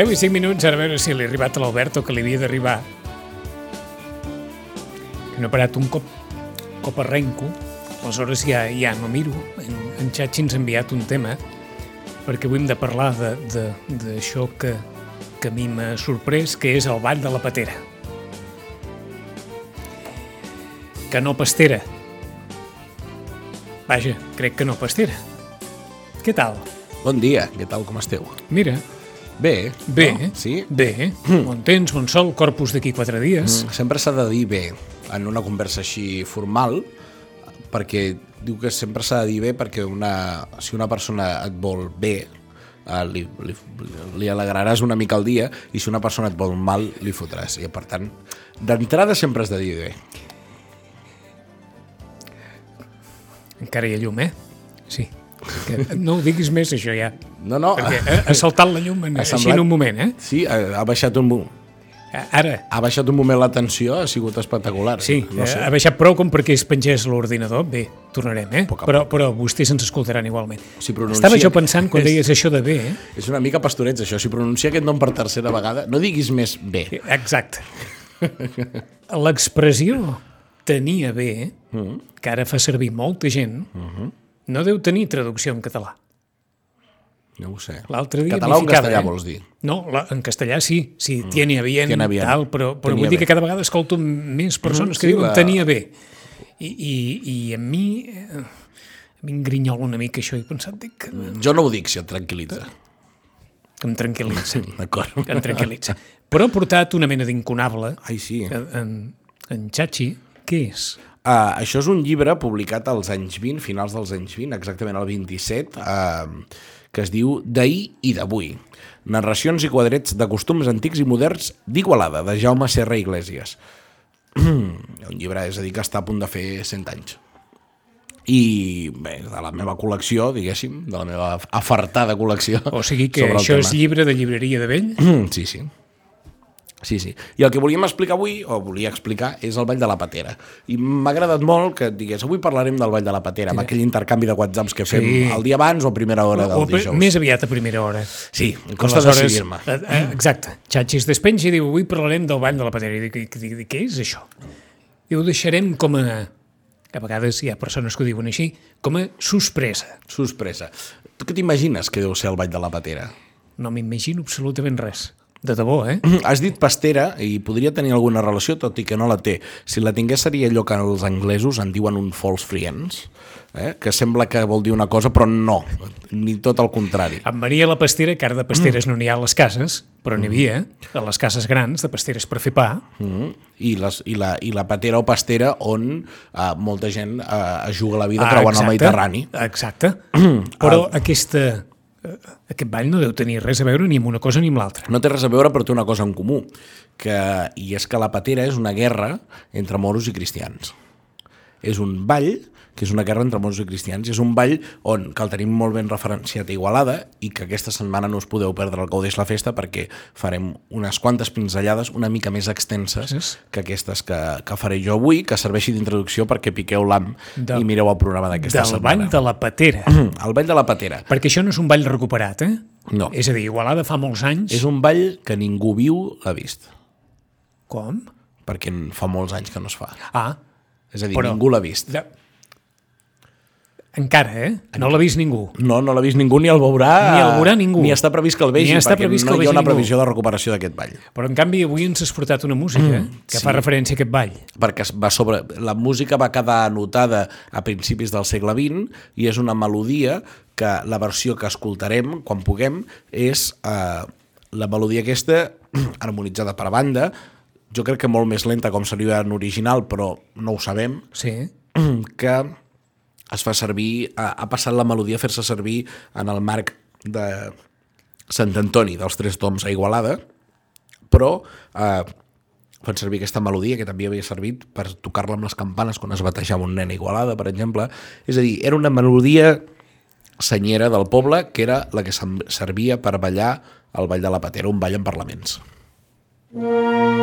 Deu i cinc minuts, ara a veure si li ha arribat a l'Alberto que li havia d'arribar. Que no ha parat un cop, cop arrenco, aleshores ja, ja no miro. En, en Xatxi ens ha enviat un tema perquè avui hem de parlar d'això que, que a mi m'ha sorprès, que és el ball de la patera. Que no pastera. Vaja, crec que no pastera. Què tal? Bon dia, què tal, com esteu? Mira, Bé. Bé, No? Sí? bé. Temps, bon sol, corpus d'aquí quatre dies. Mm, Sempre s'ha de dir bé en una conversa així formal, perquè diu que sempre s'ha de dir bé perquè una, si una persona et vol bé, eh, li, li, li alegraràs una mica el dia i si una persona et vol mal, li fotràs. I per tant, d'entrada sempre has de dir bé. Encara hi ha llum, eh? Sí. Que no ho diguis més, això ja. No, no. Perquè ha, ha saltat la llum en, Ha així semblat- en un moment, eh? Sí, ha, ha baixat un mo- Ara, ha baixat un moment la tensió, ha sigut espectacular. sí, no sé. ha baixat prou com perquè es pengés l'ordinador. Bé, tornarem, eh? Poc Però, però vostès ens escoltaran igualment. Si pronuncia- Estava jo pensant, quan És- deies això de bé, eh? És una mica pastorets, això. Si pronuncia aquest nom per tercera vegada, no diguis més bé. Exacte. L'expressió tenia bé, que ara fa servir molta gent, no deu tenir traducció en català. No ho sé. L'altre dia Català o en castellà eh? vols dir? No, la, en castellà sí, sí, tiene bien, Tiene bien. tal, però, però vull dir bé. que cada vegada escolto més persones Mhm, que sí, diuen la- tenia bé. I, i, i a mi, eh, a mi em grinyola una mica això i he pensat dic, que, Jo no ho dic, si et tranquil·litza. que em tranquil·litza, D'acord. que em tranquil·litza. Però ha portat una mena d'inconable Ai, sí. en, en, en Chachi, què és? Uh, això és un llibre publicat als anys 20, finals dels anys 20, exactament el 27, uh, que es diu D'ahir i d'avui. Narracions i quadrets de costums antics i moderns d'Igualada, de Jaume Serra Iglesias. un llibre, és a dir, que està a punt de fer 100 anys. I bé, de la meva col·lecció, diguéssim, de la meva afartada col·lecció. O sigui que això tema. és llibre de llibreria de vell? Sí, sí. Sí, sí. I el que volíem explicar avui, o volia explicar, és el Ball de la Patera. I m'ha agradat molt que digués, avui parlarem del Ball de la Patera, amb aquell intercanvi de whatsapps que fem Sí. el dia abans o a primera hora del o, pe- dijous. més aviat a primera hora. Sí, em costa decidir-me. eh, eh, Exacte. Xatxi es despenja i diu, avui parlarem del ball de la patera. I dic, dic, dic, què és això? I ho deixarem com a... A vegades hi ha persones que ho diuen així, com a sorpresa. Sorpresa. Tu què t'imagines que deu ser el Ball de la Patera? No m'imagino absolutament res. De debò, eh? Has dit pastera i podria tenir alguna relació, tot i que no la té. Si la tingués seria allò que els anglesos en diuen un false friends, eh? que sembla que vol dir una cosa, però no, ni tot el contrari. Amb Maria la pastera, que ara de pasteres no n'hi ha a les cases, però n'hi havia, a les cases grans, de pasteres per fer pa. Mm. I, les, i, la, I la patera o pastera on uh, molta gent es juga la vida Ah, creuant el exacte, Mediterrani. Exacte. Però aquesta, eh, aquest ball no deu tenir res a veure ni amb una cosa ni amb l'altra. No té res a veure, però té una cosa en comú, que, i és que la patera és una guerra entre moros i cristians. És un ball que és una guerra entre moros i cristians, i és un ball on que el tenim molt ben referenciat a Igualada i que aquesta setmana no us podeu perdre el Gaudeix la Festa perquè farem unes quantes pinzellades una mica més extenses Gràcies. que aquestes que, que faré jo avui, que serveixi d'introducció perquè piqueu l'am i mireu el programa d'aquesta Del setmana. ball de la patera. El ball de la patera. Perquè això no és un ball recuperat, eh? No. És a dir, Igualada fa molts anys... És un ball que ningú viu l'ha vist, Com? perquè fa molts anys que no es fa. Ah, És a dir, Però- ningú l'ha vist. de... encara, eh? No l'ha vist ningú. No, no l'ha vist ningú ni el veurà. Ni el veurà ningú. Ni està previst que el vegi, Ni està perquè previst que no el hi ha una ningú. previsió de recuperació d'aquest ball. Però, en canvi, avui ens has portat una música mm, que sí. fa referència a aquest ball. Perquè va sobre... la música va quedar anotada a principis del segle XX i és una melodia que la versió que escoltarem quan puguem és eh, la melodia aquesta harmonitzada per banda jo crec que molt més lenta com seria en original però no ho sabem Sí. que es fa servir, ha, ha passat la melodia a fer-se servir en el marc de Sant Antoni dels Tres Toms a Igualada però eh, fan servir aquesta melodia que també havia servit per tocar-la amb les campanes quan es batejava un nen a Igualada, per exemple. És a dir, era una melodia senyera del poble que era la que servia per ballar el Ball de la Patera, un ball en parlaments. Sí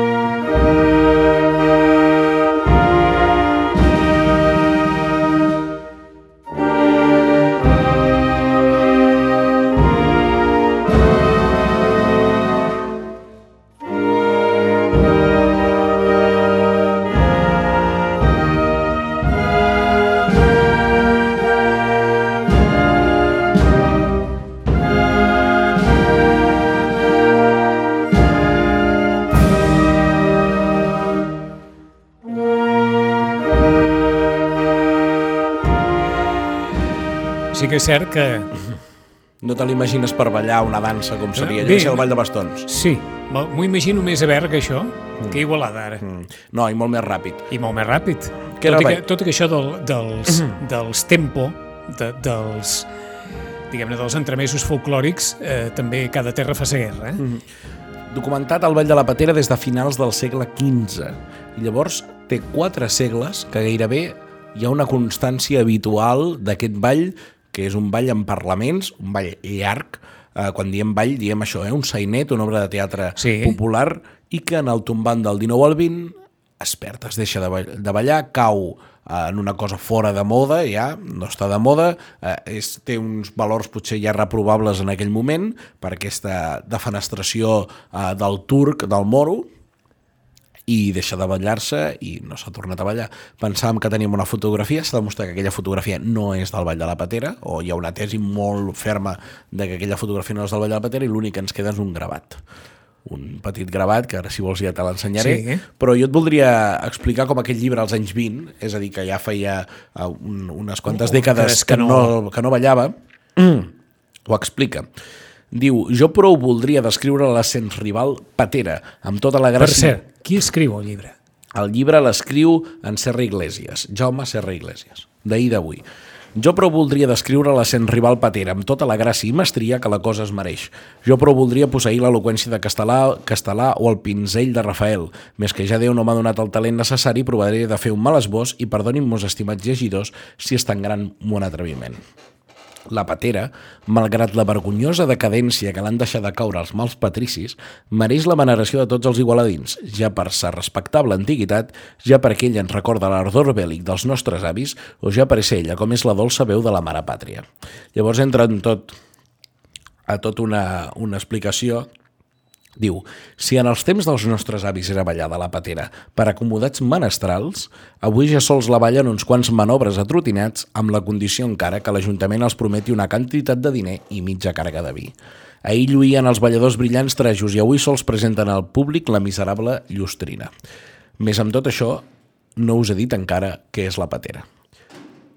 que és cert que... No te l'imagines per ballar una dansa com seria allò, Bé, ser el Ball de Bastons. Sí, m'ho imagino més a Berga, això, que a Igualada, ara. Mm. No, i molt més ràpid. I molt més ràpid. Que tot, i que, tot i que això del, dels, dels tempo, de, dels diguem-ne, dels entremesos folclòrics, eh, també cada terra fa sa guerra. Eh? Documentat al Ball de la Patera des de finals del segle XV. I llavors té quatre segles que gairebé hi ha una constància habitual d'aquest ball, que és un ball en parlaments, un ball llarg, eh, quan diem ball diem això, eh? un sainet, una obra de teatre Sí. popular, i que en el tombant del 19 al 20 es perd, es deixa de, ball- de ballar, cau eh, en una cosa fora de moda, ja, no està de moda, eh, és, té uns valors potser ja reprobables en aquell moment per aquesta defenestració eh, del turc, del moro, i deixa de ballar-se i no s'ha tornat a ballar. Pensàvem que teníem una fotografia, s'ha demostrat que aquella fotografia no és del Ball de la Patera, o hi ha una tesi molt ferma de que aquella fotografia no és del Ball de la Patera i l'únic que ens queda és un gravat un petit gravat, que ara si vols ja te l'ensenyaré, Sí. però jo et voldria explicar com aquell llibre als anys 20, és a dir, que ja feia eh, un, unes quantes Oh, dècades que que no, que no ballava, ho explica. Diu, jo prou voldria descriure la sens rival Patera, amb tota la Per gràcia... cert, qui escriu el llibre? El llibre l'escriu en Serra Iglesias, Jaume Serra Iglesias, d'ahir d'avui. Jo prou voldria descriure la sent rival patera amb tota la gràcia i mestria que la cosa es mereix. Jo prou voldria posseir l'eloqüència de Castelà, Castelà o el pinzell de Rafael. Més que ja Déu no m'ha donat el talent necessari, provaré de fer un mal esbós i perdonin mos estimats llegidors si és tan gran mon atreviment. La patera, malgrat la vergonyosa decadència que l'han deixat de caure els mals patricis, mereix la veneració de tots els igualadins, ja per sa respectable antiguitat, ja perquè ell ens recorda l'ardor bèl·lic dels nostres avis, o ja per ser ella com és la dolça veu de la mare pàtria. Llavors entra en tot, a tot una, una explicació Diu, si en els temps dels nostres avis era ballada la patera per acomodats menestrals, avui ja sols la ballen uns quants manobres atrotinats amb la condició encara que l'Ajuntament els prometi una quantitat de diner i mitja càrrega de vi. Ahir lluïen els balladors brillants trajos i avui sols presenten al públic la miserable llustrina. Més amb tot això, no us he dit encara què és la patera.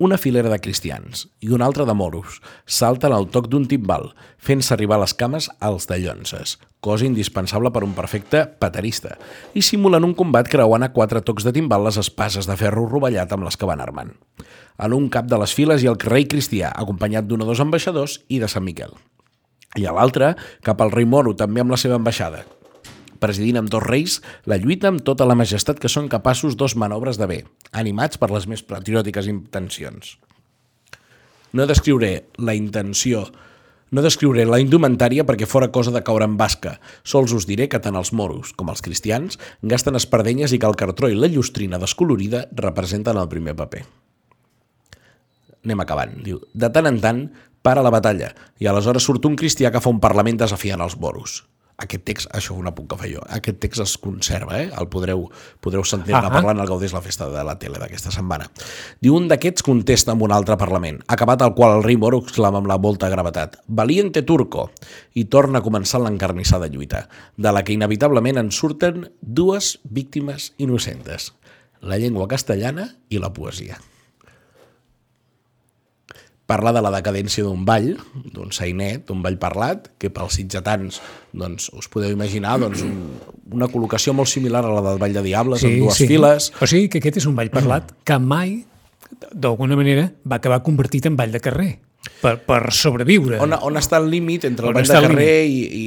Una filera de cristians i una altra de moros salten al toc d'un timbal, fent-se arribar les cames als de cosa indispensable per un perfecte paterista, i simulen un combat creuant a quatre tocs de timbal les espases de ferro rovellat amb les que van armant. A l'un cap de les files hi ha el rei cristià, acompanyat d'un o dos ambaixadors i de Sant Miquel. I a l'altre, cap al rei moro, també amb la seva ambaixada, presidint amb dos reis la lluita amb tota la majestat que són capaços dos manobres de bé, animats per les més patriòtiques intencions. No descriuré la intenció, no descriuré la indumentària perquè fora cosa de caure en basca. Sols us diré que tant els moros com els cristians gasten espardenyes i que el cartró i la llustrina descolorida representen el primer paper. Anem acabant. Diu, de tant en tant para la batalla i aleshores surt un cristià que fa un parlament desafiant els moros. Aquest text, això un apunt que faig jo, aquest text es conserva, eh? el podreu, podreu sentir-ne Ahà. parlant al Gaudés la festa de la tele d'aquesta setmana. Diu, un d'aquests contesta amb un altre parlament, acabat el qual el rei moro exclama amb la molta gravetat «Valiente turco!» i torna a començar l'encarnissada lluita, de la que inevitablement en surten dues víctimes innocentes, la llengua castellana i la poesia parla de la decadència d'un ball, d'un sainet, d'un ball parlat, que pels sitgetans doncs, us podeu imaginar doncs, un, una col·locació molt similar a la del Ball de Diables, amb dues files. O sigui que aquest és un ball parlat que mai, d'alguna manera, va acabar convertit en ball de carrer. per, per sobreviure. On, on està el límit entre el On ball de el carrer i, i...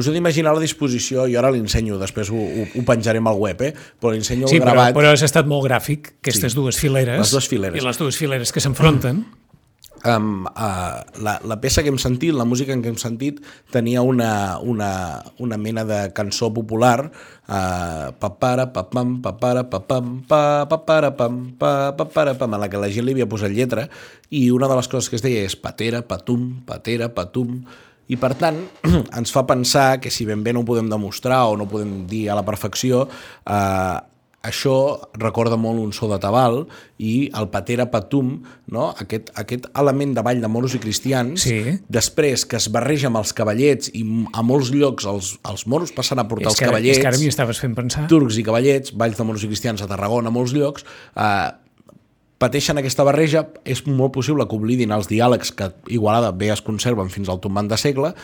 Us heu d'imaginar la disposició, jo ara l'ensenyo, després ho, ho, ho penjarem al web, eh? però l'ensenyo Sí, però, gravat. però has estat molt gràfic, aquestes Sí. dues fileres. Les dues fileres. I les dues fileres que s'enfronten. Um, uh, la, la peça que hem sentit, la música que hem sentit, tenia una, una, una mena de cançó popular, uh, papara, papam, papara, papam, pa, papara, pam, pa, papara, pam, en la que la gent li havia posat lletra, i una de les coses que es deia és patera, patum, patera, patum, i per tant ens fa pensar que si ben bé no ho podem demostrar o no podem dir a la perfecció, eh, això recorda molt un so de tabal i el patera patum, no? aquest, aquest element de ball de moros i cristians, Sí. després que es barreja amb els cavallets i a molts llocs els, els moros passen a portar És els que, ara- és cavallets, que ara m'hi estaves fent pensar. turcs i cavallets, balls de moros i cristians a Tarragona, a molts llocs, eh, pateixen aquesta barreja, és molt possible que oblidin els diàlegs que Igualada bé es conserven fins al tombant de segle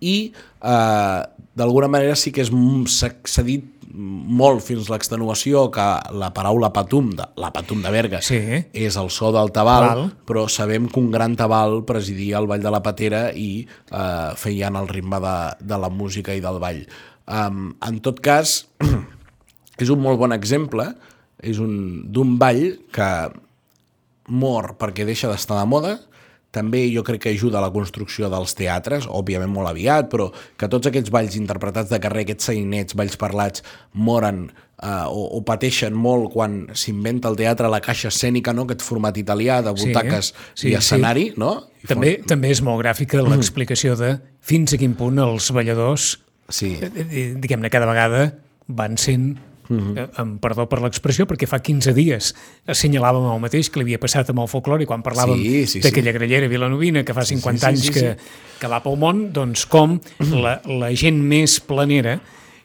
i eh, d'alguna manera sí que s'ha dit molt fins l'extenuació que la paraula patum, de, la patum de Berga, Sí. és el so del tabal, Val. però sabem que un gran tabal presidia el ball de la patera i eh, feien el ritme de, de la música i del ball. Um, en tot cas, és un molt bon exemple és un d'un ball que mor perquè deixa d'estar de moda, també jo crec que ajuda a la construcció dels teatres, òbviament molt aviat, però que tots aquests balls interpretats de carrer, aquests sainets, balls parlats, moren eh, o, o pateixen molt quan s'inventa el teatre, la caixa escènica, no? aquest format italià de Sí, butaques sí, i escenari, no? I També, també és molt gràfica l'explicació de fins a quin punt els balladors, Sí. eh, eh, diguem-ne, cada vegada van sent eh, amb perdó per l'expressió, perquè fa 15 dies assenyalàvem el mateix que li havia passat amb el folclore quan parlàvem Sí, sí, sí. d'aquella grellera vilanovina que fa 50 sí, sí, anys sí, que, que va pel món, doncs com la, la gent més planera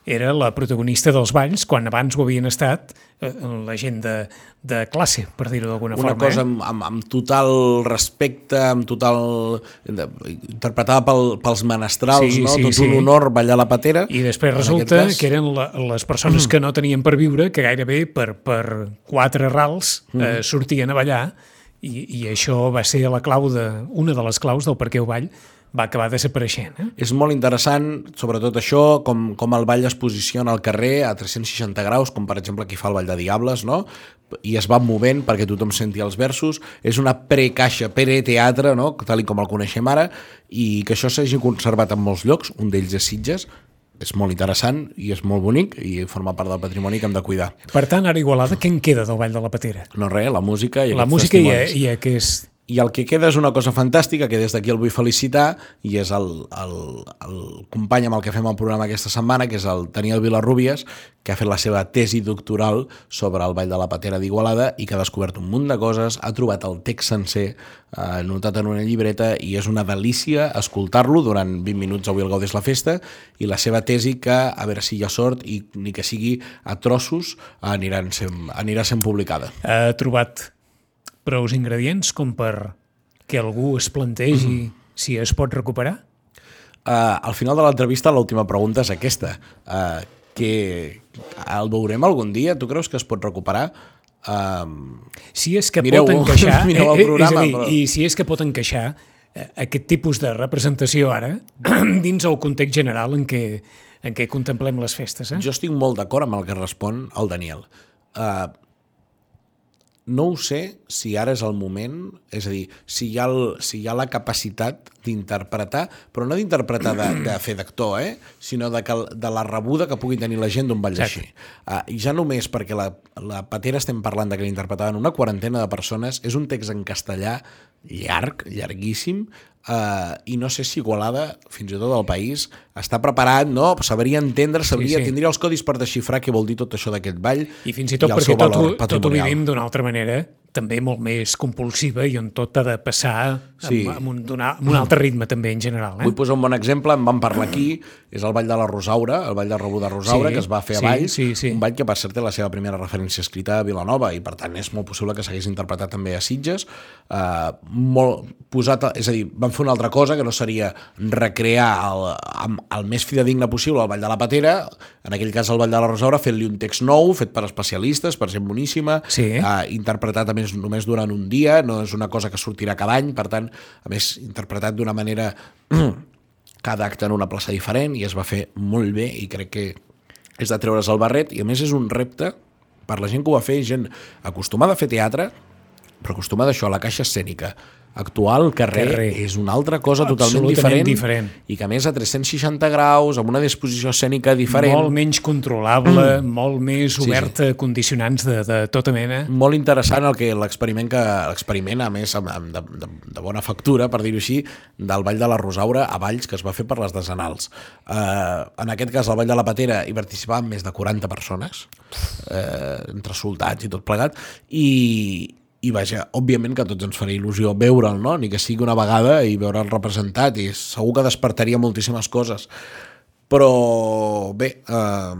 era la protagonista dels balls, quan abans ho havien estat eh, la gent de, de classe, per dir-ho d'alguna una forma. cosa eh? amb, amb, amb total respecte, amb total... de- interpretada pel, pels menestrals, Sí, no? sí, Tot sí. un honor ballar la patera. I després resulta cas- que eren la, les persones que no tenien per viure, que gairebé per, per quatre rals eh, sortien a ballar, i, i això va ser la clau de, una de les claus del per què el ball va acabar desapareixent. Eh? És molt interessant, sobretot això, com, com el ball es posiciona al carrer a 360 graus, com per exemple qui fa el ball de Diables, no? i es va movent perquè tothom sentia els versos. És una precaixa, preteatre, no? tal com el coneixem ara, i que això s'hagi conservat en molts llocs, un d'ells és Sitges, és molt interessant i és molt bonic i forma part del patrimoni que hem de cuidar. Per tant, ara Igualada, què en queda del Ball de la Patera? No res, la música i La música i, i aquest... I el que queda és una cosa fantàstica, que des d'aquí el vull felicitar, i és el, el, el company amb el que fem el programa aquesta setmana, que és el Daniel Vilarrubias, que ha fet la seva tesi doctoral sobre el Ball de la Patera d'Igualada i que ha descobert un munt de coses, ha trobat el text sencer eh, notat en una llibreta i és una delícia escoltar-lo durant 20 minuts avui al Gaudés la Festa i la seva tesi que, a veure si hi ha sort i ni que sigui a trossos, aniran sent, anirà sent publicada. Ha trobat prous ingredients com per que algú es plantegi si es pot recuperar? Uh, al final de l'entrevista l'última pregunta és aquesta. Uh, que el veurem algun dia? Tu creus que es pot recuperar? Uh, Si és que Mireu-ho, pot encaixar, mireu el eh, programa, dir, però- i si és que pot encaixar aquest tipus de representació ara dins el context general en què, en què contemplem les festes. Eh? jo estic molt d'acord amb el que respon el Daniel. Uh, no ho sé si ara és el moment, és a dir, si hi ha, el, si hi ha la capacitat d'interpretar, però no d'interpretar de, de fer d'actor, eh? sinó de, que, de la rebuda que pugui tenir la gent d'un ball així. Uh, I ja només perquè la, la patera estem parlant de que l'interpretaven una quarantena de persones, és un text en castellà llarg, llarguíssim, uh, i no sé si Igualada, fins i tot el país, està preparat, no? sabria entendre, sabria, sí. sí. tindria els codis per desxifrar què vol dir tot això d'aquest ball I fins i tot el perquè tot, ho- tot ho vivim d'una altra manera, també molt més compulsiva i on tot ha de passar Sí. amb, amb, un, d'una- amb un altre ritme també en general. Eh? Vull posar un bon exemple, en vam parlar aquí, és el Ball de la Rosaura, el Ball de Rebuda Rosaura, Sí, que es va fer a sí, Valls, sí, sí. un ball que per cert té la seva primera referència escrita a Vilanova i per tant és molt possible que s'hagués interpretat també a Sitges. Uh, molt posat, a, és a dir, van fer una altra cosa que no seria recrear el, amb el més fidedigne possible el Ball de la Patera, en aquell cas el Ball de la Rosaura, fent-li un text nou, fet per especialistes, per gent boníssima, Sí. uh, interpretat a més és només durant un dia, no és una cosa que sortirà cada any, per tant, a més, interpretat d'una manera cada acte en una plaça diferent i es va fer molt bé i crec que és de treure's el barret i a més és un repte per la gent que ho va fer, gent acostumada a fer teatre, però acostumada a això, a la caixa escènica. Actuar al carrer, Carrer. és una altra cosa totalment diferent, diferent. i que a més a 360 graus, amb una disposició escènica diferent, Molt menys controlable, mm. molt més obert a condicionants de, de tota mena. molt interessant el que l'experiment que l'experiment a més amb, amb de, de, de bona factura per dir-ho així del Vall de la Rosaura a Valls que es va fer per les decenals uh, en aquest cas al Vall de la Patera hi participaven més de 40 persones uh, entre soldats i tot plegat i, i vaja, òbviament que a tots ens faria il·lusió veure'l, no? ni que sigui una vegada i veure'l representat i segur que despertaria moltíssimes coses però bé eh,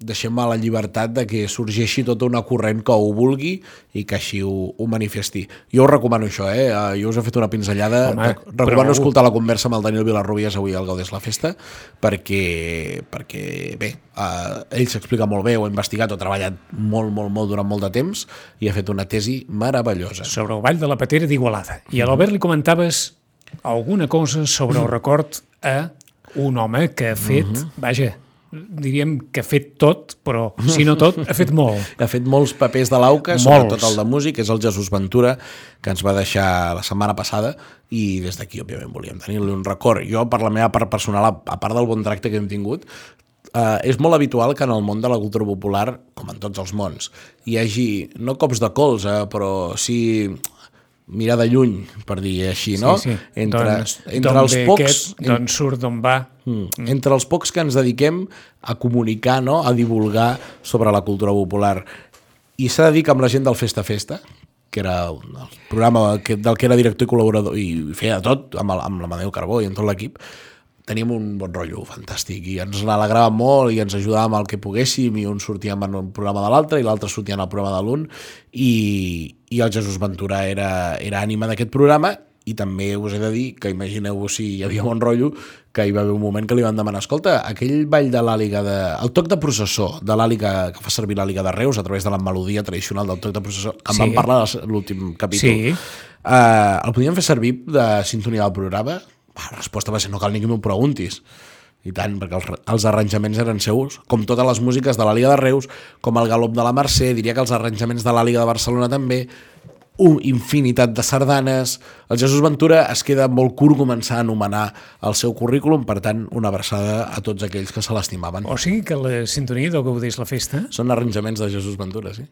deixem a la llibertat de que sorgeixi tota una corrent que ho vulgui i que així ho, ho manifesti. Jo us recomano això, eh? Eh, Jo us he fet una pinzellada. Home, Rec- recomano prou. escoltar la conversa amb el Daniel Vilarrubias avui al Gaudés la Festa perquè, perquè bé, eh, ell s'explica molt bé, ho ha investigat, ho ha treballat molt, molt, molt durant molt de temps i ha fet una tesi meravellosa. sobre el Vall de la Patera d'Igualada. I a l'Albert li comentaves alguna cosa sobre el record a un home que ha fet, vaja, diríem que ha fet tot, però si no tot, ha fet molt. ha fet molts papers de l'AUCA, sobretot el de músic, és el Jesús Ventura, que ens va deixar la setmana passada, i des d'aquí, òbviament, volíem tenir-li un record. Jo, per la meva part personal, a a part del bon tracte que hem tingut, eh, és molt habitual que en el món de la cultura popular, com en tots els mons, hi hagi, no cops de colze, però sí mirar de lluny, per dir així, no? Sí, sí. Entre, doncs, entre els pocs... Aquest, d'on surt, d'on va. Mm. Entre els pocs que ens dediquem a comunicar, no? a divulgar sobre la cultura popular. I s'ha de dir que amb la gent del Festa Festa, que era el programa que, del que era director i col·laborador, i feia de tot, amb, el, amb l'Amadeu Carbó i amb tot l'equip, teníem un bon rotllo fantàstic i ens n'alegràvem molt i ens ajudàvem al que poguéssim i un sortíem en un programa de l'altre i l'altre sortia en el programa de l'un i, i el Jesús Ventura era, era ànima d'aquest programa i també us he de dir que imagineu-vos si hi havia bon rotllo que hi va haver un moment que li van demanar escolta, aquell ball de l'àliga de... el toc de processó de l'àliga que fa servir l'àliga de Reus a través de la melodia tradicional del toc de processó en Sí. vam parlar l'últim capítol Sí. Uh, el podíem fer servir de sintonia del programa? La resposta va ser no cal ni que m'ho preguntis. I tant, perquè els, els arranjaments eren seus, com totes les músiques de la Liga de Reus, com el galop de la Mercè, diria que els arranjaments de la Liga de Barcelona també, un infinitat de sardanes. El Jesús Ventura es queda molt curt començar a anomenar el seu currículum, per tant, una abraçada a tots aquells que se l'estimaven. O sigui que la sintonia del Gaudés la Festa Són arranjaments de Jesús Ventura, sí?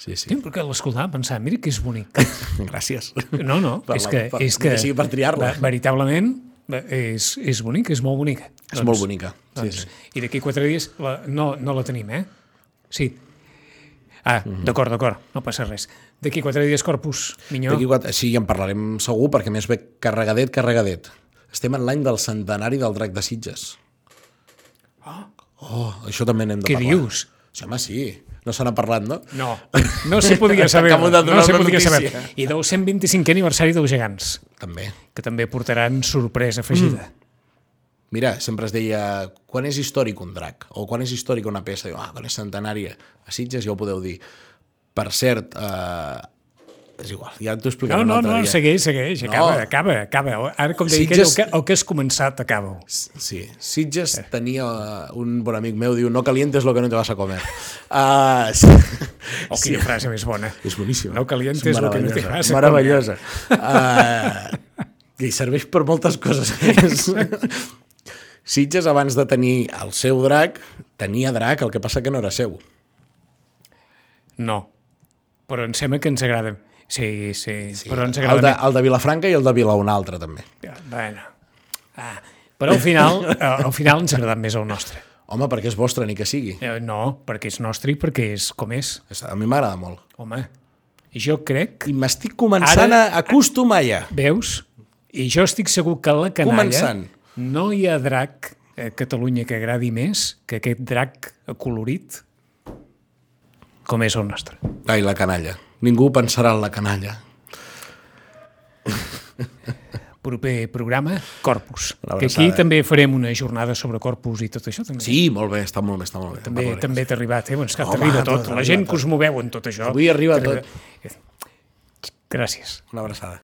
Sí, sí. Sí, perquè l'escoltava pensava, mira que és bonic. Gràcies. No, no, Per és la- que, per- és que, ni que sigui per triar-la. ve- veritablement ve- és, és bonic, és molt bonica. És molt bonica. Sí, Doncs, sí. I d'aquí quatre dies la, no, no la tenim, eh? Sí. Ah, Mhm. d'acord, d'acord, no passa res. D'aquí quatre dies Corpus Minyó. Quatre... Sí, en parlarem segur, perquè més ve carregadet, carregadet. Estem en l'any del centenari del drac de Sitges. Oh, això també n'hem de Què parlar. dius? Sí, home, sí. No se n'ha parlat, no? No, no se podia saber. No se una podia saber. notícia. I del 125è aniversari dels gegants, També. que també portaran sorpresa afegida. Mira, sempre es deia, quan és històric un drac? O quan és històric una peça? Diu, ah, quan és centenària. A Sitges ja ho podeu dir. Per cert, eh, és igual, ja t'ho explicaré No, no, no, dia. segueix, segueix, No. acaba, acaba, acaba. Ara, com deia Sitges- aquell, el que, el que has començat, acaba. Sí, Sitges tenia uh, un bon amic meu, diu, no calientes lo que no te vas a comer. Uh, sí. Oh, quina frase més bona. És boníssima. No calientes lo que no te vas a Meravellosa. Uh, I serveix per moltes coses. Sitges, abans de tenir el seu drac, tenia drac, el que passa que no era seu. No, però em sembla que ens agrada. Sí, sí, sí però ens El de, el de Vilafranca i el de Vila un altre, també. Bueno. Ah, però al final, eh, al final ens agrada més el nostre. Home, perquè és vostre, ni que sigui. Eh, No, perquè és nostre i perquè és com és. A mi m'agrada molt. Home, jo crec... I m'estic començant Ara- a acostumar ja. Veus? I jo estic segur que a la canalla Començant. no hi ha drac a Catalunya que agradi més que aquest drac colorit com és el nostre. Ai, la canalla. Ningú pensarà en la canalla. proper programa, Corpus. Que aquí abraçada. també farem una jornada sobre Corpus i tot això. També. Sí, molt bé, està molt bé, està molt bé. També, també t'ha arribat, eh? Doncs que Home, t'arriba tot. La gent que us moveu en tot això. Avui arriba tot. Gràcies. Una abraçada.